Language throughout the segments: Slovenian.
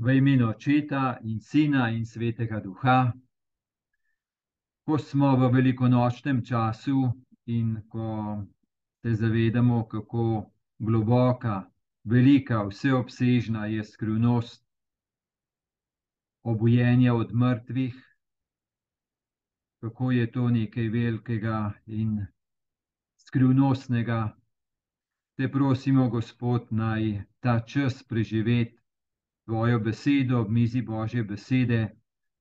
V imenu Očeta in Sina in Svetega Duha, ko smo v velikonočnem času in ko se zavedamo, kako globoka, velika, vseobsežna je skrivnost obujenja od mrtvih, kako je to nekaj velikega in skrivnostnega. Te prosimo, Gospod, naj ta čas preživeti tvojo besedo, ob mizi Božje besede,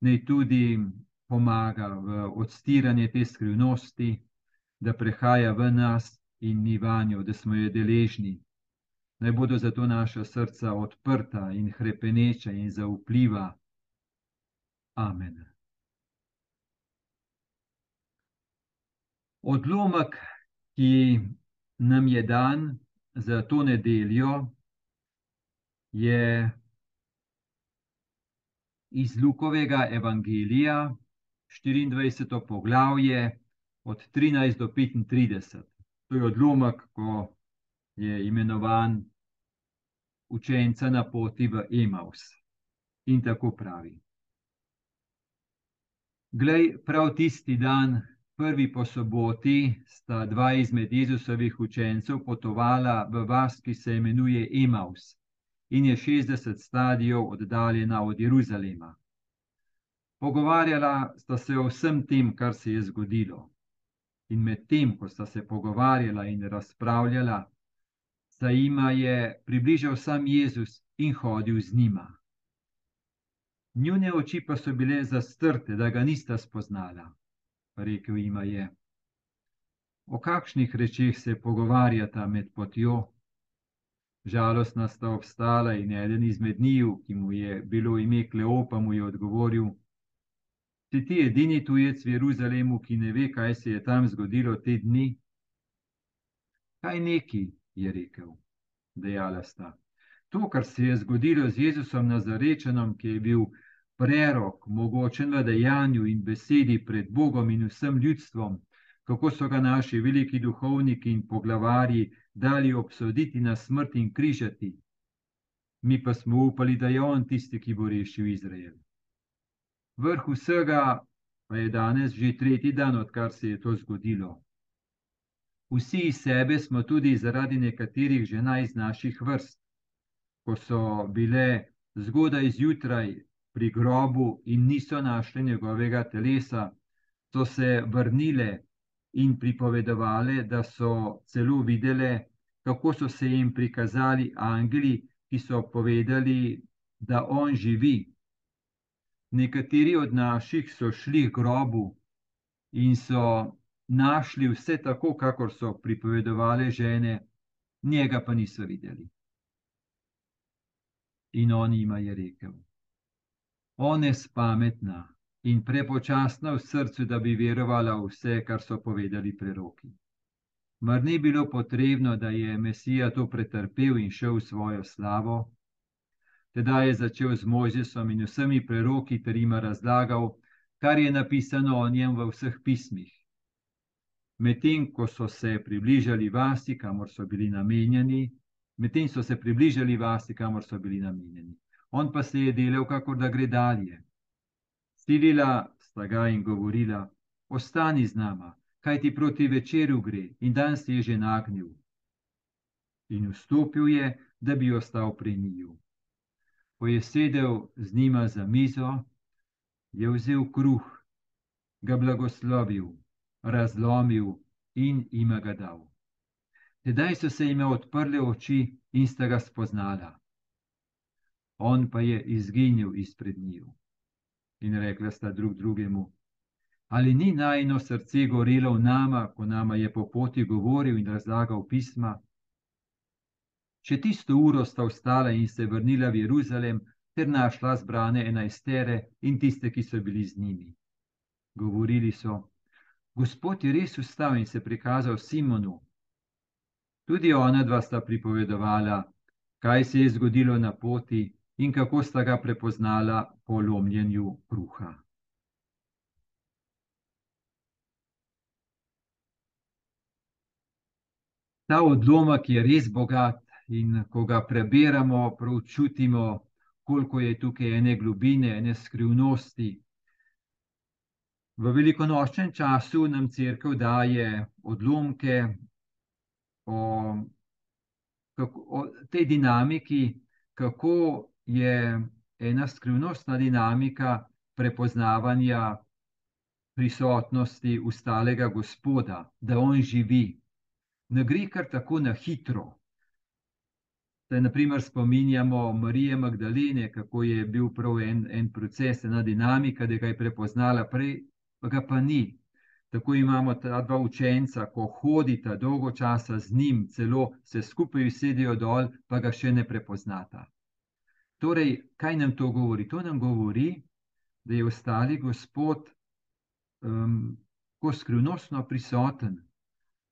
naj tudi pomaga v odstiranje te skrivnosti, da prehaja v nas in ni vanjo, da smo jo deležni. Naj bodo zato naša srca odprta in hrepeneča in zaupljiva. Amen. Odlomek, ki nam je dan za to nedeljo, je iz Lukovega evangelija, 24. poglavje, od 13 do 35. To je odlomek, ko je imenovan učenca na poti v Emaus. In tako pravi. Glej, prav tisti dan, prvi po soboti, sta dva izmed Jezusovih učencev potovala v vas, ki se imenuje Emaus in je 60 stadijev oddaljena od Jeruzalema. Pogovarjala sta se o vsem tem, kar se je zgodilo. In medtem, ko sta se pogovarjala in razpravljala, se jima je približal sam Jezus in hodil z njima. Njune oči pa so bile zastrte, da ga nista spoznala. Rekel jima je: O kakšnih rečeh se pogovarjata med potjo? Žalostna sta obstala in eden izmed njiju, ki mu je bilo ime Kleopa, mu je odgovoril: Si ti edini tujec v Jeruzalemu, ki ne ve, kaj se je tam zgodilo te dni? Kaj neki, je rekel, dejala sta. To, kar se je zgodilo z Jezusom Nazarečenom, ki je bil prerok, mogočen v dejanju in besedi pred Bogom in vsem ljudstvom, kako so ga naši veliki duhovniki in poglavarji dali obsoditi na smrt in križati. Mi pa smo upali, da je on tisti, ki bo rešil Izrael. Vrh vsega pa je danes že tretji dan, odkar se je to zgodilo. Vsi iz sebe smo tudi zaradi nekaterih žena iz naših vrst, ko so bile zgodaj zjutraj pri grobu in niso našli njegovega telesa, so se vrnile in pripovedovali, da so celo videli, kako so se jim prikazali angeli, ki so povedali, da on živi. Nekateri od naših so šli k grobu in so našli vse tako, kakor so pripovedovali žene, njega pa niso videli. In on jima je rekel: On je spametna in prepočasna v srcu, da bi verovala vse, kar so povedali preroki. Mar ni bilo potrebno, da je Mesija to pretrpel in šel v svojo slavo? Teda je začel z Mojzesom in vsemi preroki ter jim razlagal, kar je napisano o njem v vseh pismih. Medtem ko so se približali vasi, kamor so bili namenjeni, medtem so se približali vasi, kamor so bili namenjeni. On pa se je delal, kako da gre dalje. Silila sta ga in govorila: Ostani z nama, kaj ti proti večeru gre, in dan se je že nagnil. In vstopil je, da bi ostal pri njiju. Ko je sedel z njima za mizo, je vzel kruh, ga blagoslovil, razlomil in jim ga dal. Tedaj so se jim odprle oči in sta ga spoznala. On pa je izginil izpred njiju in rekla sta drug drugemu: Ali ni najno srce gorelo v nama, ko nama je po poti govoril in razlagal pisma? Če tisto uro sta vstala in se vrnila v Jeruzalem, ter našla zbrane enajstere in tiste, ki so bili z njimi. Govorili so: Gospod je res vstal in se prikazal Simonu. Tudi ona dva sta pripovedovala, kaj se je zgodilo na poti in kako sta ga prepoznala po lomljenju kruha. Ta odlomek je res bogat in ko ga preberemo, pravčutimo, koliko je tukaj ene globine, ene skrivnosti. V velikonočnem času nam crkva daje odlomke o, kako, o tej dinamiki, kako je ena skrivnostna dinamika prepoznavanja prisotnosti ustalega Gospoda, da on živi. Ne gre kar tako na hitro. Se naprimer spominjamo Marije Magdalene, kako je bil prav en, en proces, ena dinamika, da je prepoznala prej, pa ga pa ni. Tako imamo ta dva učenca, ko hodita dolgo časa z njim, celo se skupaj usedijo dol, pa ga še ne prepoznata. Torej, kaj nam to govori? To nam govori, da je ostali Gospod um, tako skrivnostno prisoten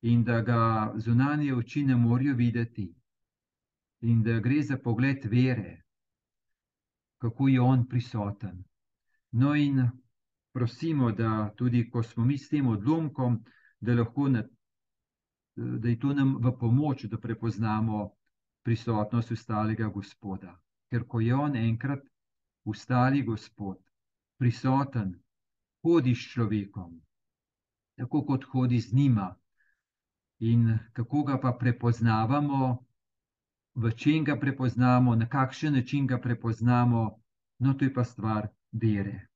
in da ga zunanje oči ne morejo videti in da gre za pogled vere, kako je on prisoten. No, in prosimo, da tudi ko smo mi s tem odlomkom, da, na, da je to nam v pomoč, da prepoznamo prisotnost ustalega Gospoda. Ker ko je on enkrat ustali Gospod, prisoten, hodi s človekom, tako kot hodi z njima. In kako ga pa prepoznavamo, v čem ga prepoznamo, na kakšen način ga prepoznamo, no, to je pa stvar vere.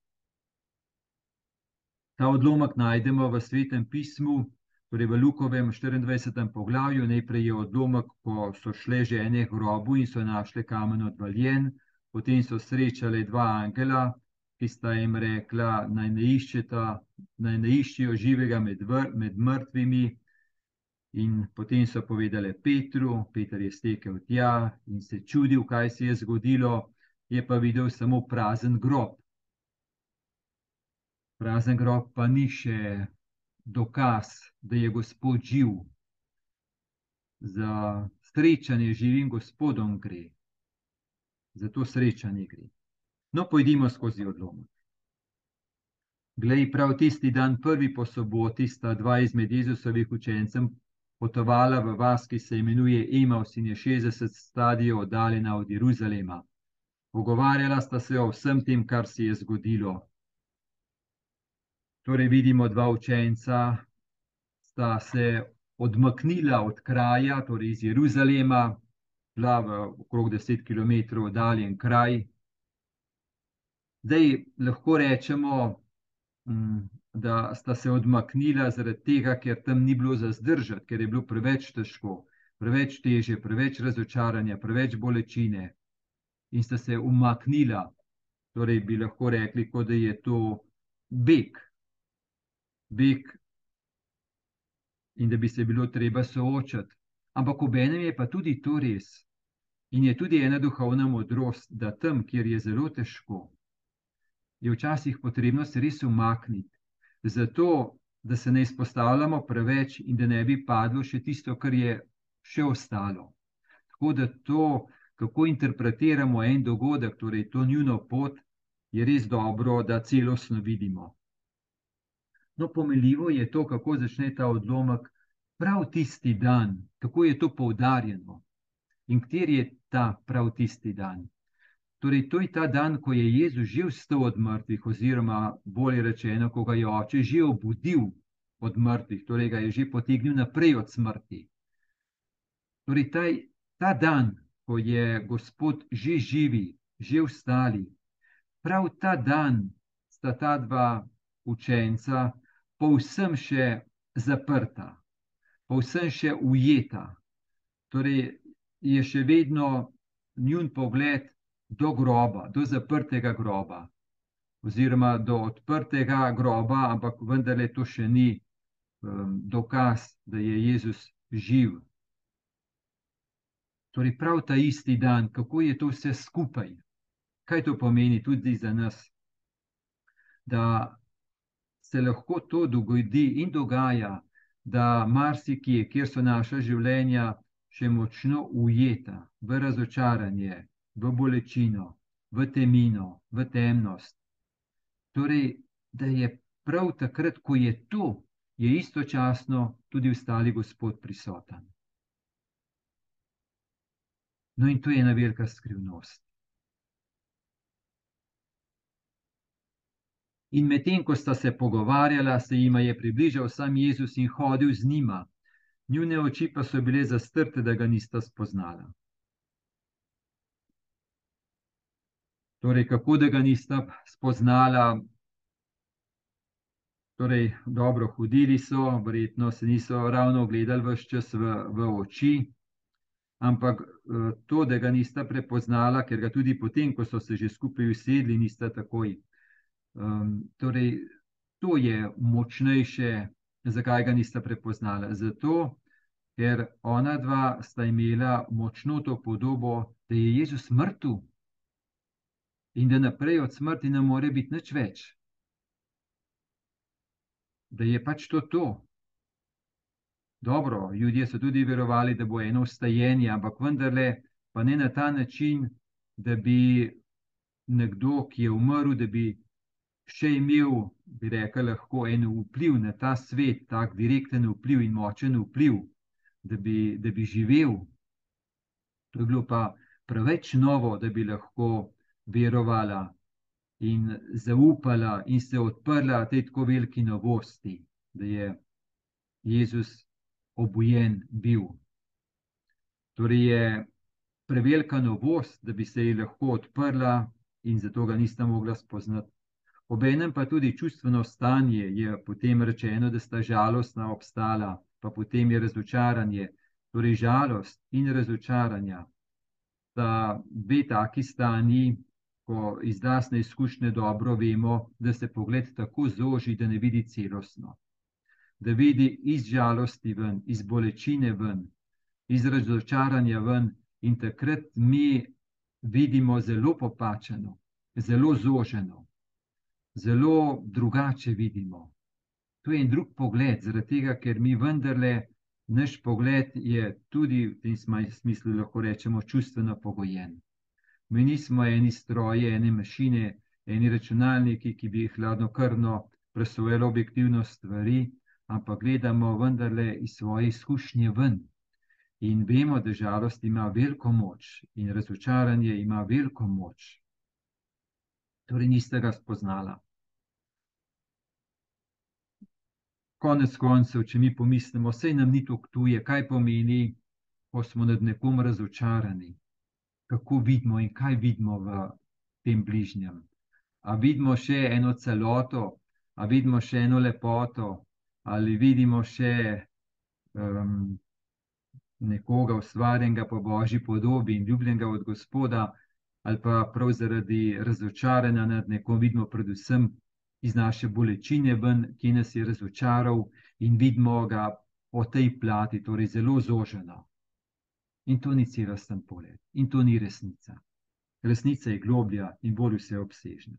Ta odlomek najdemo v svetem pismu, torej v Lukovem 24. poglavju. Najprej je odlomek, ko so šle žene grobu in so našle kamen odvaljen, potem so srečali dva angela, ki sta jim rekla, naj ne, iščeta, naj ne iščijo živega med, vr, med mrtvimi, In potem so povedali Petru, Petr je stekel tja in se čudil, kaj se je zgodilo, je pa videl samo prazen grob. Prazen grob pa ni še dokaz, da je Gospod živ. Za srečanje živim Gospodom gre. Za to srečanje gre. No, pojdimo skozi odlomek. Glej, prav tisti dan, prvi po soboti, sta dva izmed Jezusovih učencev potovala v vas, ki se imenuje Emaus in je 60 stadijev oddaljena od Jeruzalema. Pogovarjala sta se o vsem tem, kar se je zgodilo. Torej, vidimo dva učenca, sta se odmaknila od kraja, torej iz Jeruzalema, bila v okrog 10 km oddaljen kraj. Zdaj lahko rečemo, mm, da sta se odmaknila zaradi tega, ker tam ni bilo za zdržati, ker je bilo preveč težko, preveč teže, preveč razočaranja, preveč bolečine. In sta se umaknila, torej bi lahko rekli, da je to beg. Beg in da bi se bilo treba soočati. Ampak ob enem je pa tudi to res. In je tudi ena duhovna modrost, da tam, kjer je zelo težko, je včasih potrebno se res umakniti zato da se ne izpostavljamo preveč in da ne bi padlo še tisto, kar je še ostalo. Tako da to, kako interpretiramo en dogodek, torej to njuno pot, je res dobro, da celostno vidimo. No, pomeljivo je to, kako začne ta odlomek prav tisti dan, kako je to poudarjeno in kjer je ta prav tisti dan. Torej, to je ta dan, ko je Jezus že vstal od mrtvih, oziroma bolje rečeno, ko ga je oče že obudil od mrtvih, torej ga je že potegnil naprej od smrti. Torej, ta, ta dan, ko je Gospod že živi, že vstali, prav ta dan sta ta dva učenca povsem še zaprta, povsem še ujeta. Torej, je še vedno njun pogled do groba, do zaprtega groba, oziroma do odprtega groba, ampak vendarle to še ni um, dokaz, da je Jezus živ. Torej, prav ta isti dan, kako je to vse skupaj, kaj to pomeni tudi za nas, da se lahko to dogodi in dogaja, da marsikje, kjer so naša življenja še močno ujeta v razočaranje, v bolečino, v temino, v temnost. Torej, da je prav takrat, ko je to, je istočasno tudi ostali Gospod prisoten. No, in to je ena velika skrivnost. In medtem, ko sta se pogovarjala, se jima je približal sam Jezus in hodil z njima. Njune oči pa so bile zastrte, da ga nista spoznala. Torej, kako da ga nista spoznala? Torej, dobro, hodili so, verjetno se niso ravno gledali vse čas v, v oči, ampak to, da ga nista prepoznala, ker ga tudi potem, ko so se že skupaj usedli, nista takoj. Um, torej, to je močnejše, zakaj ga nista prepoznala. Zato, ker ona dva sta imela močno to podobo, da je Jezus mrtev in da naprej od smrti ne more biti nič več. Da je pač to to. Dobro, ljudje so tudi verovali, da bo eno ustajenje, ampak vendarle pa ne na ta način, da bi nekdo, ki je umrl, da bi še imel, bi rekel, lahko en vpliv na ta svet, tak direkten vpliv in močen vpliv, da bi, da bi živel. To je bilo pa preveč novo, da bi lahko verovala in zaupala in se odprla tej tako veliki novosti, da je Jezus obojen bil. Torej je prevelika novost, da bi se ji lahko odprla in zato ga nista mogla spoznati. Obenem pa tudi čustveno stanje je potem rečeno, da sta žalostna obstala, pa potem je razočaranje. Torej, žalost in razočaranje sta dve taki stanji, ko iz lasne izkušnje dobro vemo, da se pogled tako zoži, da ne vidi celostno. Da vidi iz žalosti ven, iz bolečine ven, iz razočaranja ven, in takrat mi vidimo zelo popačeno, zelo zoženo zelo drugače vidimo. To je en drug pogled, zaradi tega, ker mi vendarle, naš pogled je tudi v tem smislu, lahko rečemo, čustveno pogojen. Mi nismo eni stroje, ene mašine, eni računalniki, ki bi hladno krvno presojali objektivno stvari, ampak gledamo vendarle iz svoje izkušnje ven. In vemo, da žalost ima veliko moč, in razočaranje ima veliko moč torej niste ga spoznala. Konec koncev, če mi pomislimo, vse nam ni tako tuje, kaj pomeni, ko smo nad nekom razočarani, kako vidimo in kaj vidimo v tem bližnjem. A vidimo še eno celoto, a vidimo še eno lepoto, ali vidimo še um, nekoga ustvarjenega po božji podobi in ljubljenega od Gospoda, ali pa prav zaradi razočaranja nad nekom, vidimo predvsem iz naše bolečine, ven, ki nas je razočaral, in vidimo ga po tej plati, torej zelo zoženo. In to ni celosten pogled, in to ni resnica. Resnica je globlja in bolj vseobsežna.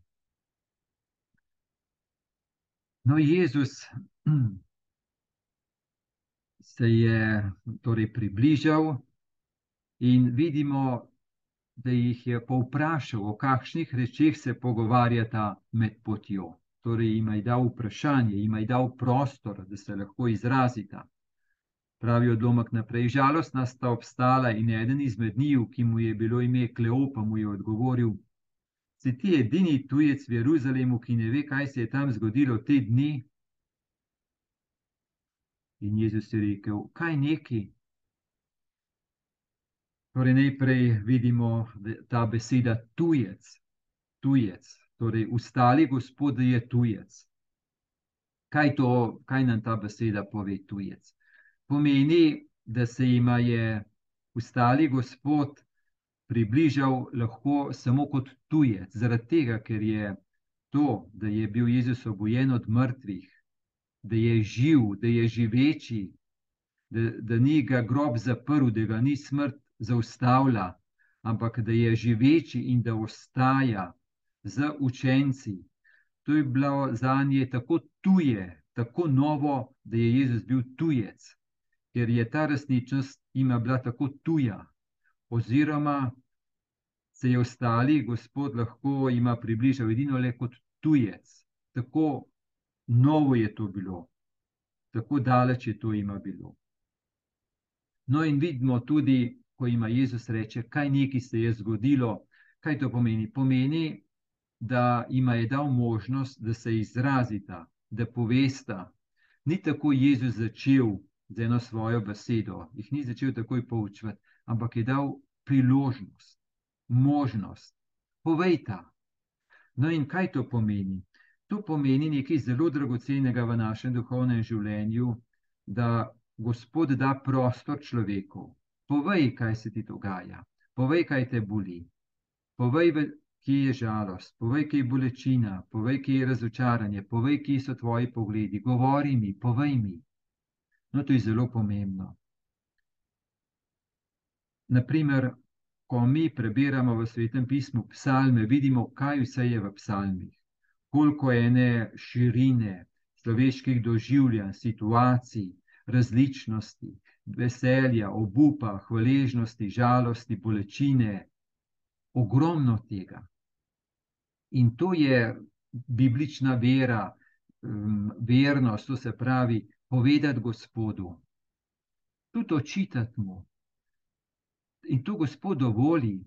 No, Jezus se je torej približal in vidimo, da jih je povprašal, o kakšnih rečeh se pogovarjata med potjo. Torej, jim je dal vprašanje, jim je dal prostor, da se lahko izrazita. Pravi odlomek naprej. Žalostna sta obstala in eden izmed njih, ki mu je bilo ime Kleopa, mu je odgovoril: Si ti edini tujec v Jeruzalemu, ki ne ve, kaj se je tam zgodilo te dni? In Jezus je rekel: Kaj neki? Torej, najprej vidimo ta beseda tujec. tujec. Torej, ustali gospod je tujec. Kaj, to, kaj nam ta beseda pove, tujec? Pomeni, da se jim je ustali gospod približal lahko samo kot tujec, zaradi tega, ker je to, da je bil Jezus obojen od mrtvih, da je živ, da je živeči, da, da ni ga grob zaprl, da ga ni smrt zaustavlja, ampak da je živeči in da ostaja z učenci. To je bilo za nje tako tuje, tako novo, da je Jezus bil tujec, ker je ta resničnost ima bila tako tuja. Oziroma, se je ostali, Gospod lahko ima približal edino le kot tujec. Tako novo je to bilo, tako daleč je to ima bilo. No, in vidimo tudi, ko ima Jezus reče, kaj neki se je zgodilo. Kaj to pomeni? Pomeni, da jima je dal možnost, da se izrazita, da povesta. Ni tako Jezus začel z eno svojo besedo, jih ni začel takoj poučevati, ampak je dal priložnost, možnost. Povejta. No, in kaj to pomeni? To pomeni nekaj zelo dragocenega v našem duhovnem življenju, da Gospod da prostor človeku. Povej, kaj se ti dogaja, povej, kaj te boli. Povej, kje je žalost, povej, kje je bolečina, povej, kje je razočaranje, povej, kje so tvoji pogledi. Govori mi, povej mi. No, to je zelo pomembno. Naprimer, ko mi prebiramo v svetem pismu psalme, vidimo, kaj vse je v psalmih, koliko je ene širine človeških doživljanj, situacij, različnosti, veselja, obupa, hvaležnosti, žalosti, bolečine, ogromno tega. In to je biblična vera, vernost, to se pravi, povedati Gospodu, tudi očitati mu. In to Gospod dovoli.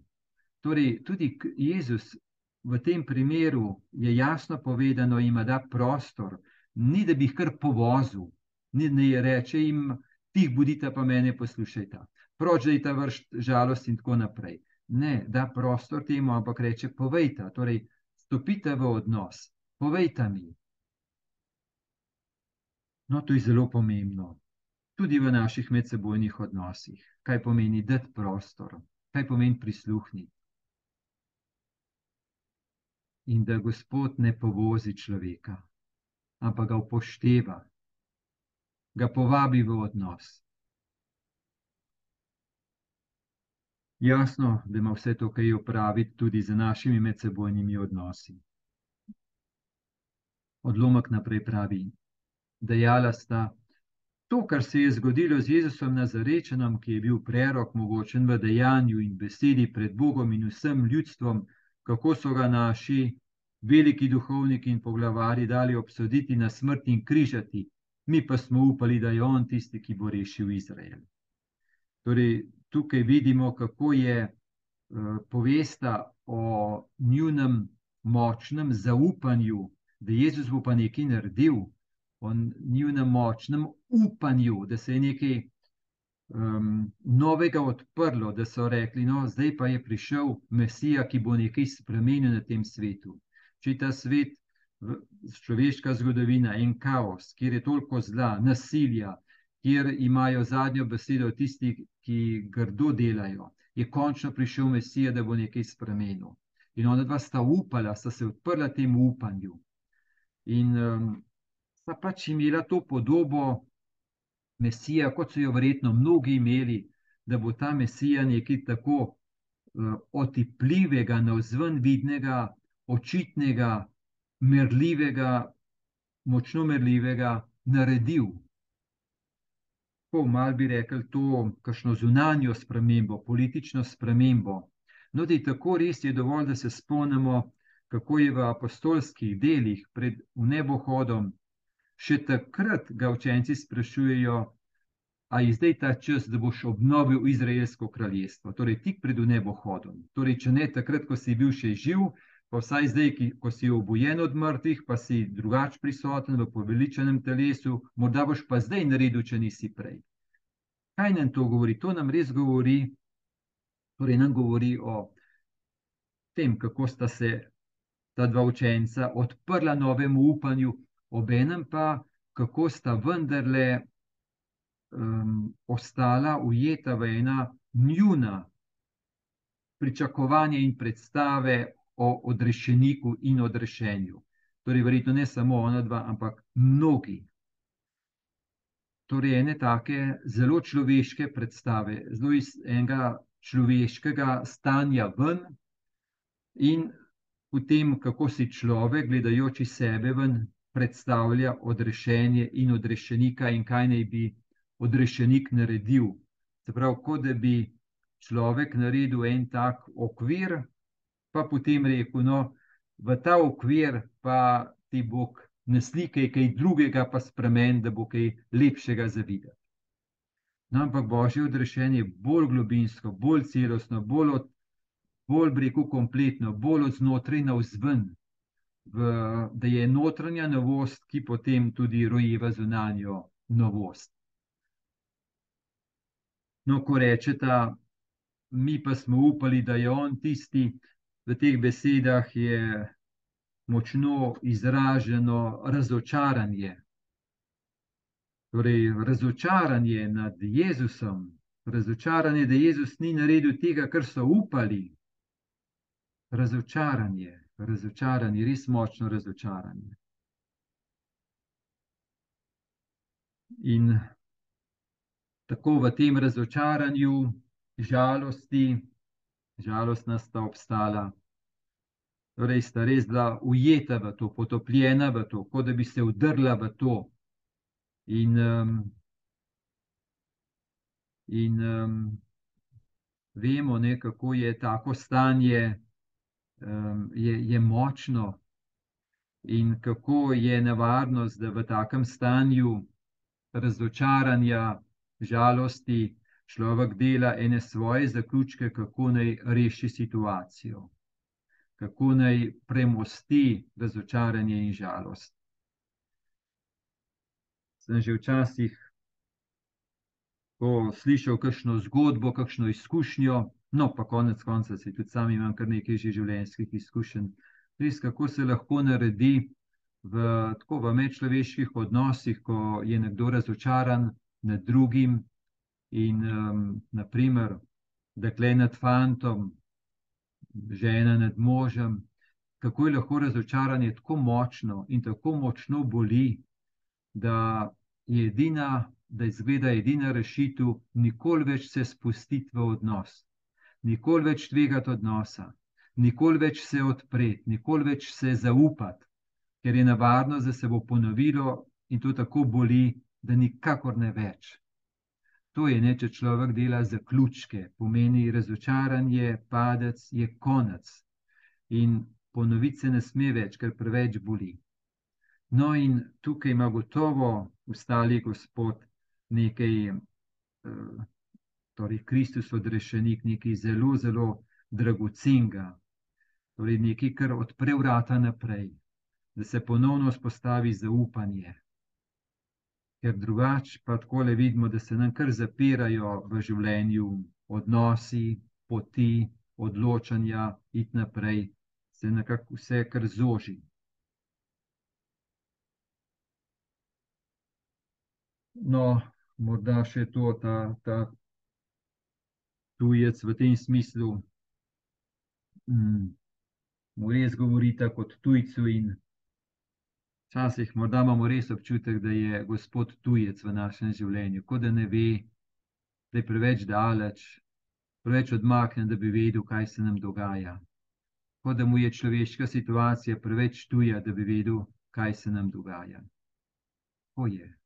Torej, tudi Jezus v tem primeru je jasno povedano, ima da prostor, ni da bi jih kar povozil, ni da je reče jim, tih budite pa mene poslušajte, proč da je ta vrst žalost in tako naprej. Ne, da prostor temu, ampak reče, povejte, torej, stopite v odnos, povejte mi, No, to je zelo pomembno. Tudi v naših medsebojnih odnosih. Kaj pomeni dati prostor, kaj pomeni prisluhniti. In da Gospod ne povozi človeka, ampak ga upošteva, ga povabi v odnos. Jasno, da ima vse to, kar je opraviti, tudi z našimi medsebojnimi odnosi. Odlomek naprej pravi: dejala sta. To, kar se je zgodilo z Jezusom Nazarečenom, ki je bil prerok, mogočen v dejanju in besedi pred Bogom in vsem ljudstvom, kako so ga naši veliki duhovniki in poglavari dali obsoditi na smrt in križati, mi pa smo upali, da je on tisti, ki bo rešil Izrael. Torej, tukaj vidimo, kako je uh, povesta o njunem močnem zaupanju, da Jezus bo pa nekaj naredil o njihovem močnem upanju, da se je nekaj um, novega odprlo, da so rekli, no, zdaj pa je prišel Mesija, ki bo nekaj spremenil na tem svetu. Če ta svet, človeška zgodovina, en kaos, kjer je toliko zla, nasilja, kjer imajo zadnjo besedo tisti, ki grdo delajo, je končno prišel Mesija, da bo nekaj spremenil. In ona dva sta upala, sta se odprla temu upanju. In um, sta pač imela to podobo Mesija, kot so jo verjetno mnogi imeli, da bo ta Mesija nekaj tako uh, otipljivega, navzven vidnega, očitnega, merljivega, močno merljivega naredil. Ko mal bi rekel to, kakšno zunanjo spremembo, politično spremembo. No, da je tako res, je dovolj, da se spomnimo, kako je v apostolskih delih pred nebohodom Še takrat ga učenci sprašujejo, ali je zdaj ta čas, da boš obnovil Izraelsko kraljestvo, torej tik pred nebohodom. Torej, če ne takrat, ko si bil še živ, pa vsaj zdaj, ki, ko si obojen od mrtvih, pa si drugač prisoten v poveličenem telesu, morda boš pa zdaj naredil, če nisi prej. Kaj nam to govori? To nam res govori, torej nam govori o tem, kako sta se ta dva učenca odprla novemu upanju, obenem pa, kako sta vendarle um, ostala ujeta v ena njuna pričakovanja in predstave o odrešeniku in odrešenju. Torej, verjetno ne samo ona dva, ampak mnogi. Torej, ene take zelo človeške predstave, zelo iz enega človeškega stanja ven, in v tem, kako si človek, gledajoči sebe ven, predstavlja odrešenje in odrešenika, in kaj naj bi odrešenik naredil. Se pravi, kot da bi človek naredil en tak okvir, pa potem rekel: No, v ta okvir pa ti Bog ne slika kaj drugega, pa spremeni, da bo kaj lepšega za videti. No, ampak božje odrešenje je bolj globinsko, bolj celostno, bolj, od, bolj rekel, kompletno, bolj od znotraj na vzven. V, da je notranja novost, ki potem tudi rojeva zunanjo novost. No, ko rečete, mi pa smo upali, da je on tisti, v teh besedah je močno izraženo razočaranje. Torej, razočaranje nad Jezusom, razočaranje, da Jezus ni naredil tega, kar so upali. Razočaranje, razočaranje, res močno razočaranje. In tako v tem razočaranju, žalosti, žalostna sta obstala. Torej, sta res bila ujeta v to, potopljena v to, kot da bi se udrla v to. In, um, in um, vemo, ne, kako je tako stanje, je, je močno, in kako je nevarnost, da v takem stanju razočaranja, žalosti, človek dela ene svoje zaključke, kako naj reši situacijo, kako naj premosti razočaranje in žalost. Sem že včasih ko slišal kakšno zgodbo, kakšno izkušnjo, no pa konec konca si tudi sam imam kar nekaj že življenjskih izkušenj. Res, kako se lahko naredi v, v medčloveških odnosih, ko je nekdo razočaran nad drugim in um, naprimer, dekle nad fantom, žena nad možem, kako je lahko razočaranje tako močno in tako močno boli, da je edina da izgleda edina rešitev, nikoli več se spustiti v odnos, nikoli več tvegati odnosa, nikoli več se odpreti, nikoli več se zaupati, ker je nevarno, da se bo ponovilo in to tako boli, da nikakor ne več. To je ne, če človek dela zaključke, pomeni razočaranje, padec je konec. In ponoviti se ne sme več, ker preveč boli. No, in tukaj ima gotovo ustali Gospod nekaj, eh, torej Kristus odrešenik, nekaj zelo, zelo dragocenga, torej nekaj, kar odpre vrata naprej, da se ponovno spostavi zaupanje. Ker drugače pa tako le vidimo, da se nam kar zapirajo v življenju odnosi, poti, odločanja, iti naprej, se nekako vse kar zoži. No, morda še to, ta, ta tujec v tem smislu, mm, mu res govorite kot tujcu. In včasih morda imamo res občutek, da je gospod tujec v našem življenju, kot da ne ve, da je preveč daleč, preveč odmaknjen, da bi vedel, kaj se nam dogaja. Kot da mu je človeška situacija preveč tuja, da bi vedel, kaj se nam dogaja. Ko je.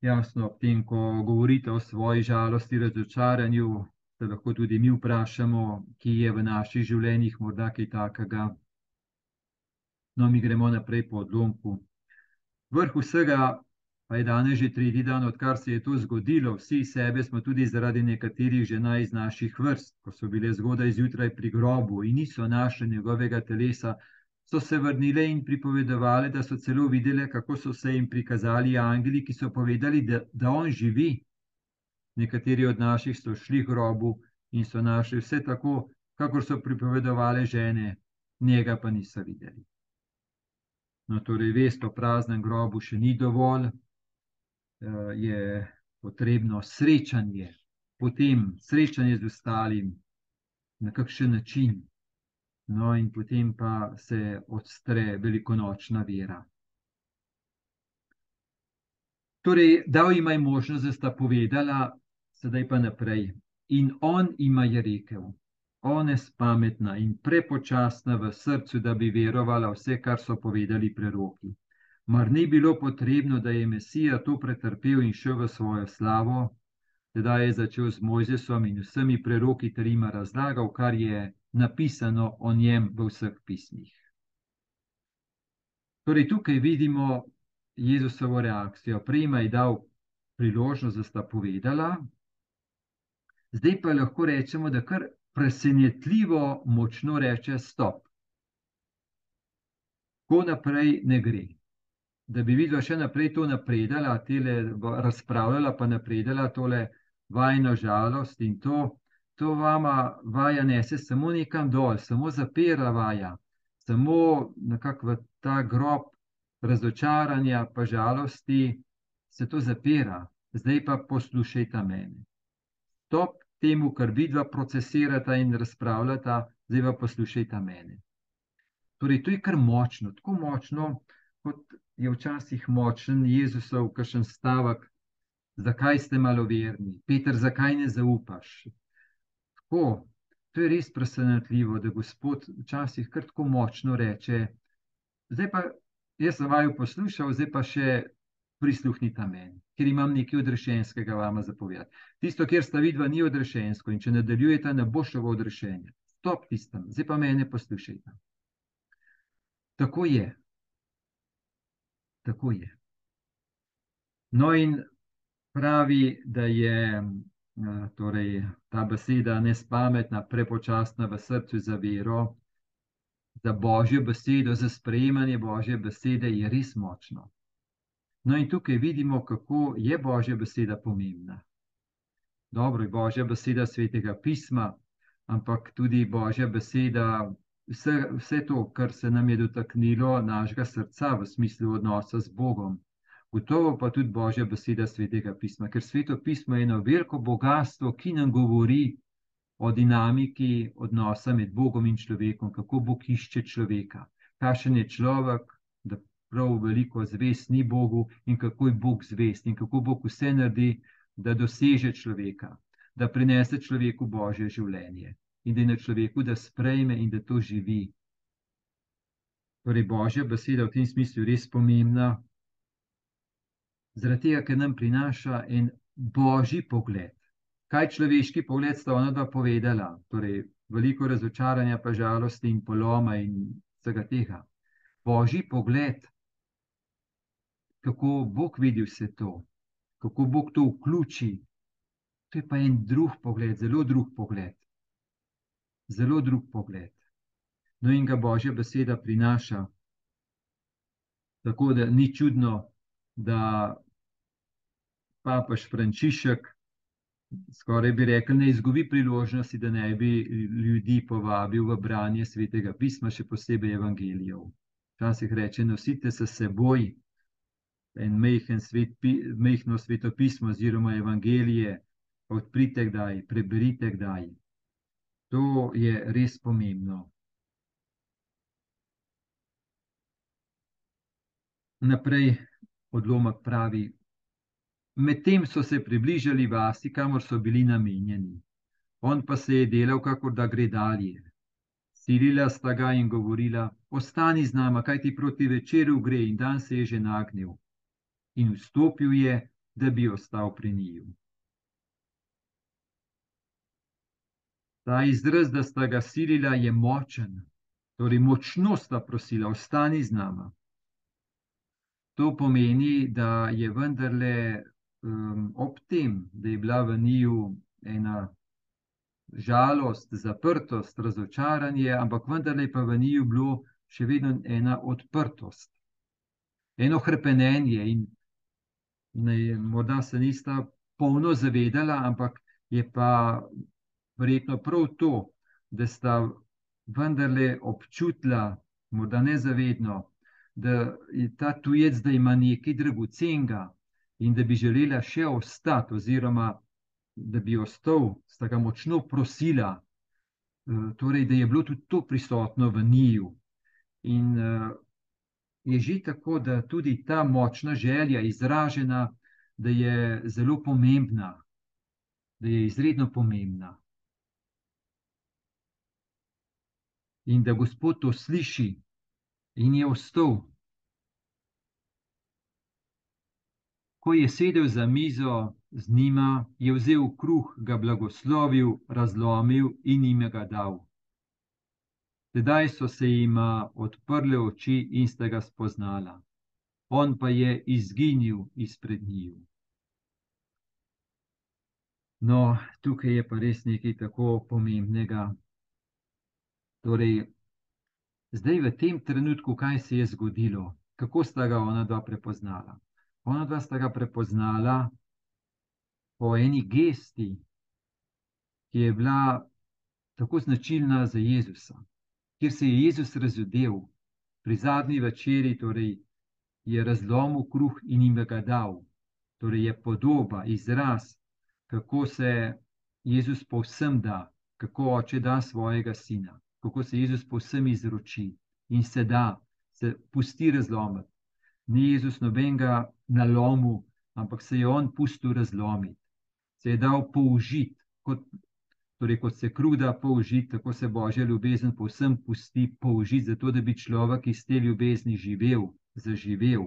Jasno, ob tem, ko govorite o svoji žalosti, razočaranju, se lahko tudi mi vprašamo, ki je v naših življenjih morda kaj takega. No, mi gremo naprej po odlomku. Vrh vsega pa je danes že tretji dan, odkar se je to zgodilo. Vsi sebe smo tudi zaradi nekaterih žena iz naših vrst, ko so bile zgodaj zjutraj pri grobu in niso našli njegovega telesa, so se vrnile in pripovedovali, da so celo videli, kako so se jim prikazali angeli, ki so povedali, da, da on živi. Nekateri od naših so šli v grobu in so našli vse tako, kakor so pripovedovali žene, njega pa niso videli. No, torej, vest o praznem grobu še ni dovolj, eh, je potrebno srečanje, potem srečanje z ostalim na kakšen način. No, in potem pa se odstre velikonočna vera. Torej, dal jim je možnost, da sta povedala, sedaj pa naprej. In on jim je rekel: Ona je spametna in prepočasna v srcu, da bi verovala vse, kar so povedali preroki. Mar ni bilo potrebno, da je Mesija to pretrpel in šel v svojo slavo? Tedaj je začel z Mojzesom in vsemi preroki ter jim razlagal, kar je napisano o njem v vseh pismih. Torej, tukaj vidimo Jezusovo reakcijo. Prej je dal priložnost, da sta povedala, zdaj pa lahko rečemo, da kar presenetljivo močno reče: Stop. Tako naprej ne gre. Da bi videla še naprej to napredala, tele razpravljala, pa napredala tole vajno žalost in to, to vama vaja nese samo nekam dol, samo zapira vaja, samo nekako v ta grob razočaranja, pa žalosti se to zapira. Zdaj pa poslušajte mene. Stop temu, kar vidva procesirata in razpravljata, zdaj pa poslušajte mene. Torej, to je kar močno, tako močno, kot je včasih močen Jezusov, kakšen stavek, zakaj ste maloverni, Peter, zakaj ne zaupaš. Tako, to je res presenetljivo, da Gospod včasih kar tako močno reče. Zdaj pa jaz sem vaju poslušal, zdaj pa še prisluhnite meni, ker imam nekaj odrešenskega vama zapovedati. Tisto, kjer sta vidva, ni odrešensko in če nadaljujete, ne bo šlo v odrešenje. Stop tistem, zdaj pa mene poslušajte. Tako je. Tako je. No, in pravi, da je torej, ta beseda nespametna, prepočasna v srcu za vero, za božjo besedo, za sprejemanje božje besede je res močno. No, in tukaj vidimo, kako je božja beseda pomembna. Dobro je božja beseda svetega pisma, ampak tudi božja beseda, vse, vse to, kar se nam je dotaknilo našega srca v smislu odnosa z Bogom. Gotovo pa tudi božja beseda svetega pisma, ker sveto pismo je eno veliko bogatstvo, ki nam govori o dinamiki odnosa med Bogom in človekom, kako Bog išče človeka, kakšen je človek, da prav veliko zvest ni Bogu in kako je Bog zvest in kako Bog vse naredi, da doseže človeka, da prinese človeku božje življenje in da je na človeku, da sprejme in da to živi. Torej, božja beseda v tem smislu je res pomembna, zaradi tega, ker nam prinaša en božji pogled kaj človeški pogled sta ona dva povedala, torej veliko razočaranja, pa žalosti in poloma in vsega tega. Božji pogled, kako Bog vidi vse to, kako Bog to vključi, to je pa en drug pogled, zelo drug pogled. Zelo drug pogled. No, in ga Božja beseda prinaša. Tako da ni čudno, da papež Frančišek skoraj bi rekel, ne izgubi priložnosti, da ne bi ljudi povabil v branje svetega pisma, še posebej evangelijev. Včasih reče: nosite se seboj en mehen svet, mehno svetopismo, oziroma evangelije, odprite kdaj, preberite kdaj. To je res pomembno. Naprej odlomek pravi, Medtem so se približali vasi, kamor so bili namenjeni. On pa se je delal, kako da gre dalje. Silila sta ga in govorila: Ostani z nama, kaj ti proti večeru gre, in dan se je že nagnil. In vstopil je, da bi ostal pri njiju. Ta izraz, da sta ga silila, je močen, torej močno sta prosila: Ostani z nama. To pomeni, da je vendarle um, ob tem, da je bila v njiju ena žalost, zaprtost, razočaranje, ampak vendarle pa v njiju bilo še vedno ena odprtost, eno hrpenenje. In ne, morda se nista polno zavedala, ampak je pa verjetno prav to, da sta vendarle občutila, morda nezavedno. Da je ta tujec, da ima nekaj dragocenega, in da bi želela še ostati, oziroma da bi ostal, sta ga močno prosila, eh, torej, da je bilo tudi to prisotno v njiju. In uh, je že tako, da tudi ta močna želja, izražena, da je zelo pomembna, da je izredno pomembna. In da Gospod to sliši in je ostal. Ko je sedel za mizo z njima, je vzel kruh, ga blagoslovil, razlomil in jim ga dal. Tedaj so se jima odprle oči in sta ga spoznala, on pa je izginil izpred njiju. No, tukaj je pa res nekaj tako pomembnega. Torej, zdaj v tem trenutku, kaj se je zgodilo, kako sta ga ona dva prepoznala? Ona dva sta ga prepoznala po eni gesti, ki je bila tako značilna za Jezusa, kjer se je Jezus razudel pri zadnji večeri, torej je razlomil kruh in jim ga dal. Torej je podoba, izraz, kako se Jezus povsem da, kako oče da svojega sina, kako se Jezus povsem izroči in se da, se pusti razlomiti. Ni Jezus nobenega nalomu, ampak se je on pustil razlomiti, se je dal použiti, kot, torej kot se kruh da použiti, tako se božja ljubezen povsem pusti použiti, zato da bi človek iz te ljubezni živel, zaživel.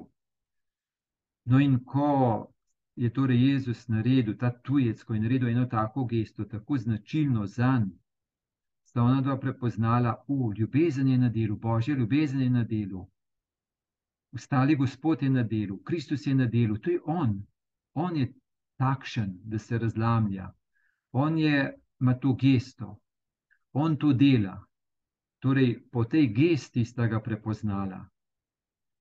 No, in ko je torej Jezus naredil ta tujec, ko je naredil eno tako gesto, tako značilno za njega, sta ona dva prepoznala, da ljubezen je na delu, božja ljubezen je na delu. Ostali Gospod je na delu, Kristus je na delu, to je On. On je takšen, da se razlamlja. On je, ima to gesto, on to dela. Torej, po tej gesti sta ga prepoznala,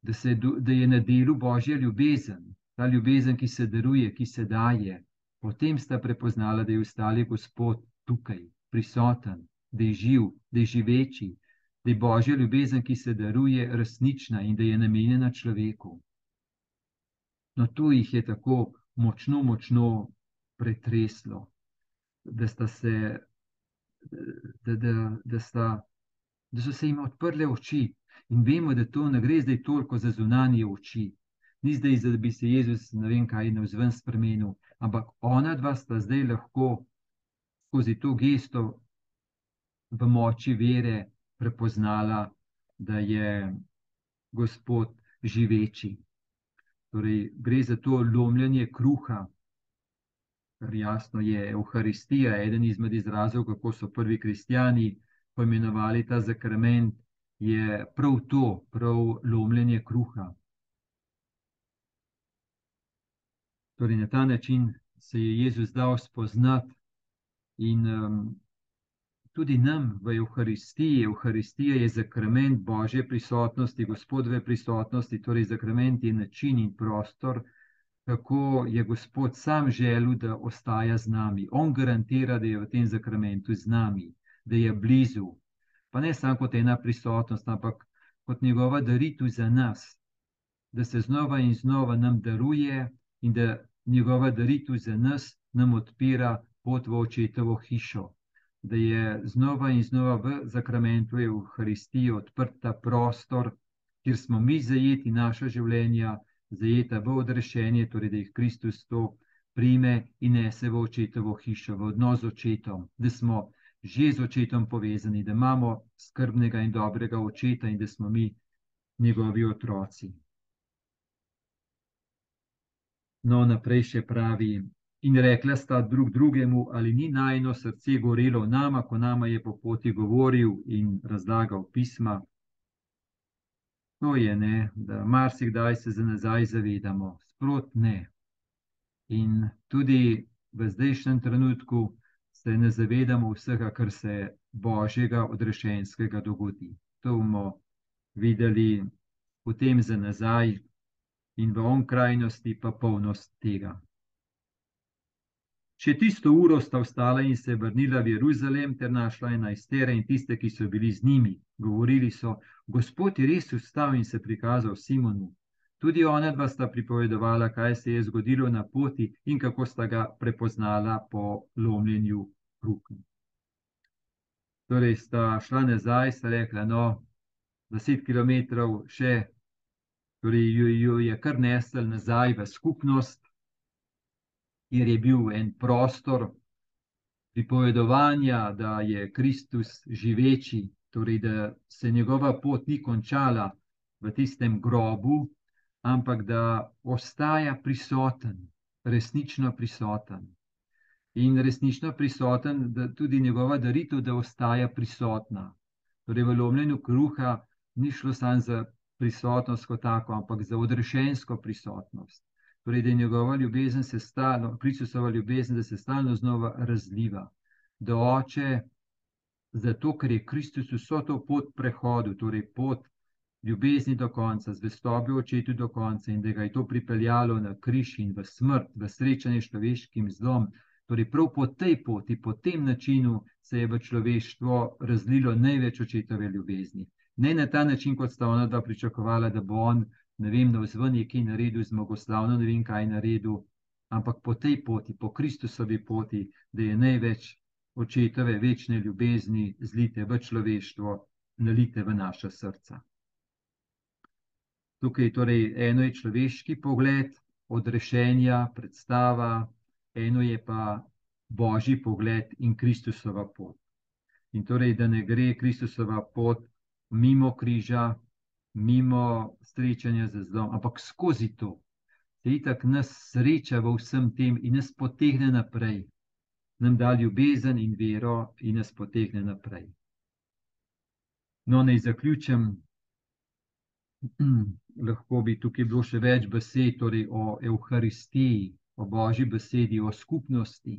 da, se, da je na delu božja ljubezen, ta ljubezen, ki se daruje, ki se daje. Potem sta prepoznala, da je ostali Gospod tukaj, prisoten, da je živ, da je živeči, da je božja ljubezen, ki se daruje, resnična in da je namenjena človeku. No, to jih je tako močno, močno pretreslo, da, se, da, da, da, sta, da so se jim odprle oči. In vemo, da to ne gre zdaj toliko za zunanje oči. Ni zdaj, da bi se Jezus ne vem kaj na vzven spremenil, ampak ona dva sta zdaj lahko skozi to gesto v moči vere prepoznala, da je Gospod živeči. Torej, gre za to lomljenje kruha, kar jasno je Euharistija, eden izmed izrazov, kako so prvi kristijani poimenovali ta zakrament, je prav to, prav lomljenje kruha. Torej, na ta način se je Jezus dal spoznati in um, tudi nam v Euharistiji. Euharistija je zakrament Božje prisotnosti, Gospodove prisotnosti, torej zakrament je način in prostor, kako je Gospod sam želel, da ostaja z nami. On garantira, da je v tem zakramentu z nami, da je blizu. Pa ne samo kot ena prisotnost, ampak kot njegova daritev za nas, da se znova in znova nam daruje in da njegova daritev za nas nam odpira pot v očetovo hišo da je znova in znova v zakramentu Euharistije odprt ta prostor, kjer smo mi zajeti naša življenja, zajeta v odrešenje, torej da jih Kristus to prime in nese v očetovo hišo, v odnos z očetom, da smo že z očetom povezani, da imamo skrbnega in dobrega očeta in da smo mi njegovi otroci. No, naprej še pravi, In rekla sta drug drugemu, ali ni najno srce gorelo v nama, ko nama je po poti govoril in razlagal pisma. To je ne, da marsikdaj se za nazaj zavedamo, sprot ne. In tudi v zdajšnjem trenutku se ne zavedamo vsega, kar se božjega odrešenskega dogodi. To bomo videli potem za nazaj in v onkrajnosti pa polnost tega. Še tisto uro sta vstala in se vrnila v Jeruzalem, ter našla enajstere in tiste, ki so bili z njimi. Govorili so: Gospod je res vstal in se prikazal Simonu. Tudi ona dva sta pripovedovala, kaj se je zgodilo na poti in kako sta ga prepoznala po lomljenju rok. Torej sta šla nazaj, sta rekla: No, deset km še, torej jo, jo je kar nesel nazaj v skupnost kjer je bil en prostor pripovedovanja, da je Kristus živeči, torej da se njegova pot ni končala v tistem grobu, ampak da ostaja prisoten, resnično prisoten. In resnično prisoten, da tudi njegova daritev, da ostaja prisotna. Torej, v lomljenju kruha ni šlo samo za prisotnost kot tako, ampak za odrešensko prisotnost Torej, da je njegova ljubezen se stalno, Kristusova ljubezen, da se stalno znova razliva. Da oče, zato ker je Kristus vso to pot prehodil, torej pot ljubezni do konca, zvestobi očetu do konca in da ga je to pripeljalo na križ in v smrt, v srečanje s človeškim zlom. Torej, prav po tej poti, po tem načinu se je v človeštvo razlilo največ očetove ljubezni. Ne na ta način, kot sta ona dva pričakovala, da bo on ne vem, na vzven je kaj naredil, zmagoslavno, ne vem, kaj naredil, ampak po tej poti, po Kristusovi poti, da je največ očetove večne ljubezni zlite v človeštvo, nalite v naša srca. Tukaj torej eno je človeški pogled, odrešenja, predstava, eno je pa božji pogled in Kristusova pot. In torej, da ne gre Kristusova pot mimo križa, mimo srečanja z zlom, ampak skozi to, da je tako nas sreča v vsem tem in nas potegne naprej, nam da ljubezen in vero in nas potegne naprej. No, naj zaključim. Lahko bi tukaj bilo še več besed torej o Euharistiji, o božji besedi, o skupnosti.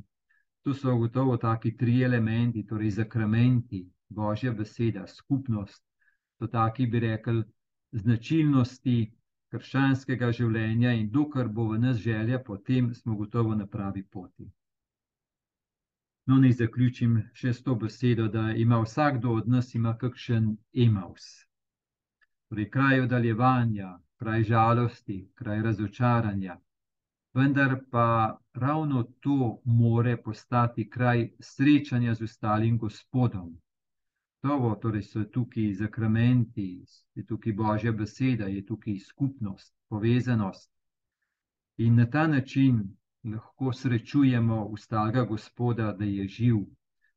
Tu so gotovo taki tri elementi, torej zakramenti, božja beseda, skupnost. To taki bi rekli, značilnosti krščanskega življenja in dokler bo v nas želja, potem smo gotovo na pravi poti. No, naj zaključim še s to besedo, da ima vsakdo od nas ima kakšen emaus. Torej, kraj oddaljevanja, kraj žalosti, kraj razočaranja. Vendar pa ravno to more postati kraj srečanja z ostalim gospodom, Gotovo, torej so tukaj zakramenti, je tukaj božja beseda, je tukaj skupnost, povezanost. In na ta način lahko srečujemo ustalega Gospoda, da je živ,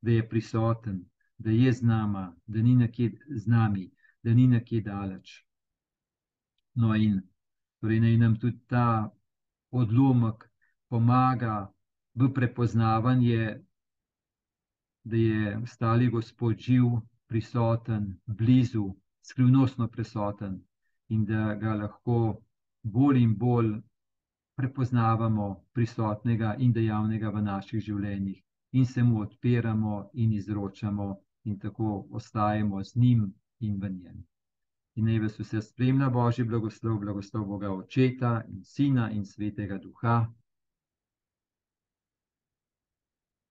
da je prisoten, da je z nami, da ni nekje z nami, da ni nekje daleč. No, in torej naj nam tudi ta odlomek pomaga v prepoznavanje, da je ostali Gospod živ, prisoten, blizu, skrivnostno prisoten in da ga lahko bolj in bolj prepoznavamo prisotnega in dejavnega v naših življenjih in se mu odpiramo in izročamo in tako ostajamo z njim in v njem. In naj vas vse spremlja Božji blagoslov, blagoslov Boga Očeta in Sina in Svetega Duha.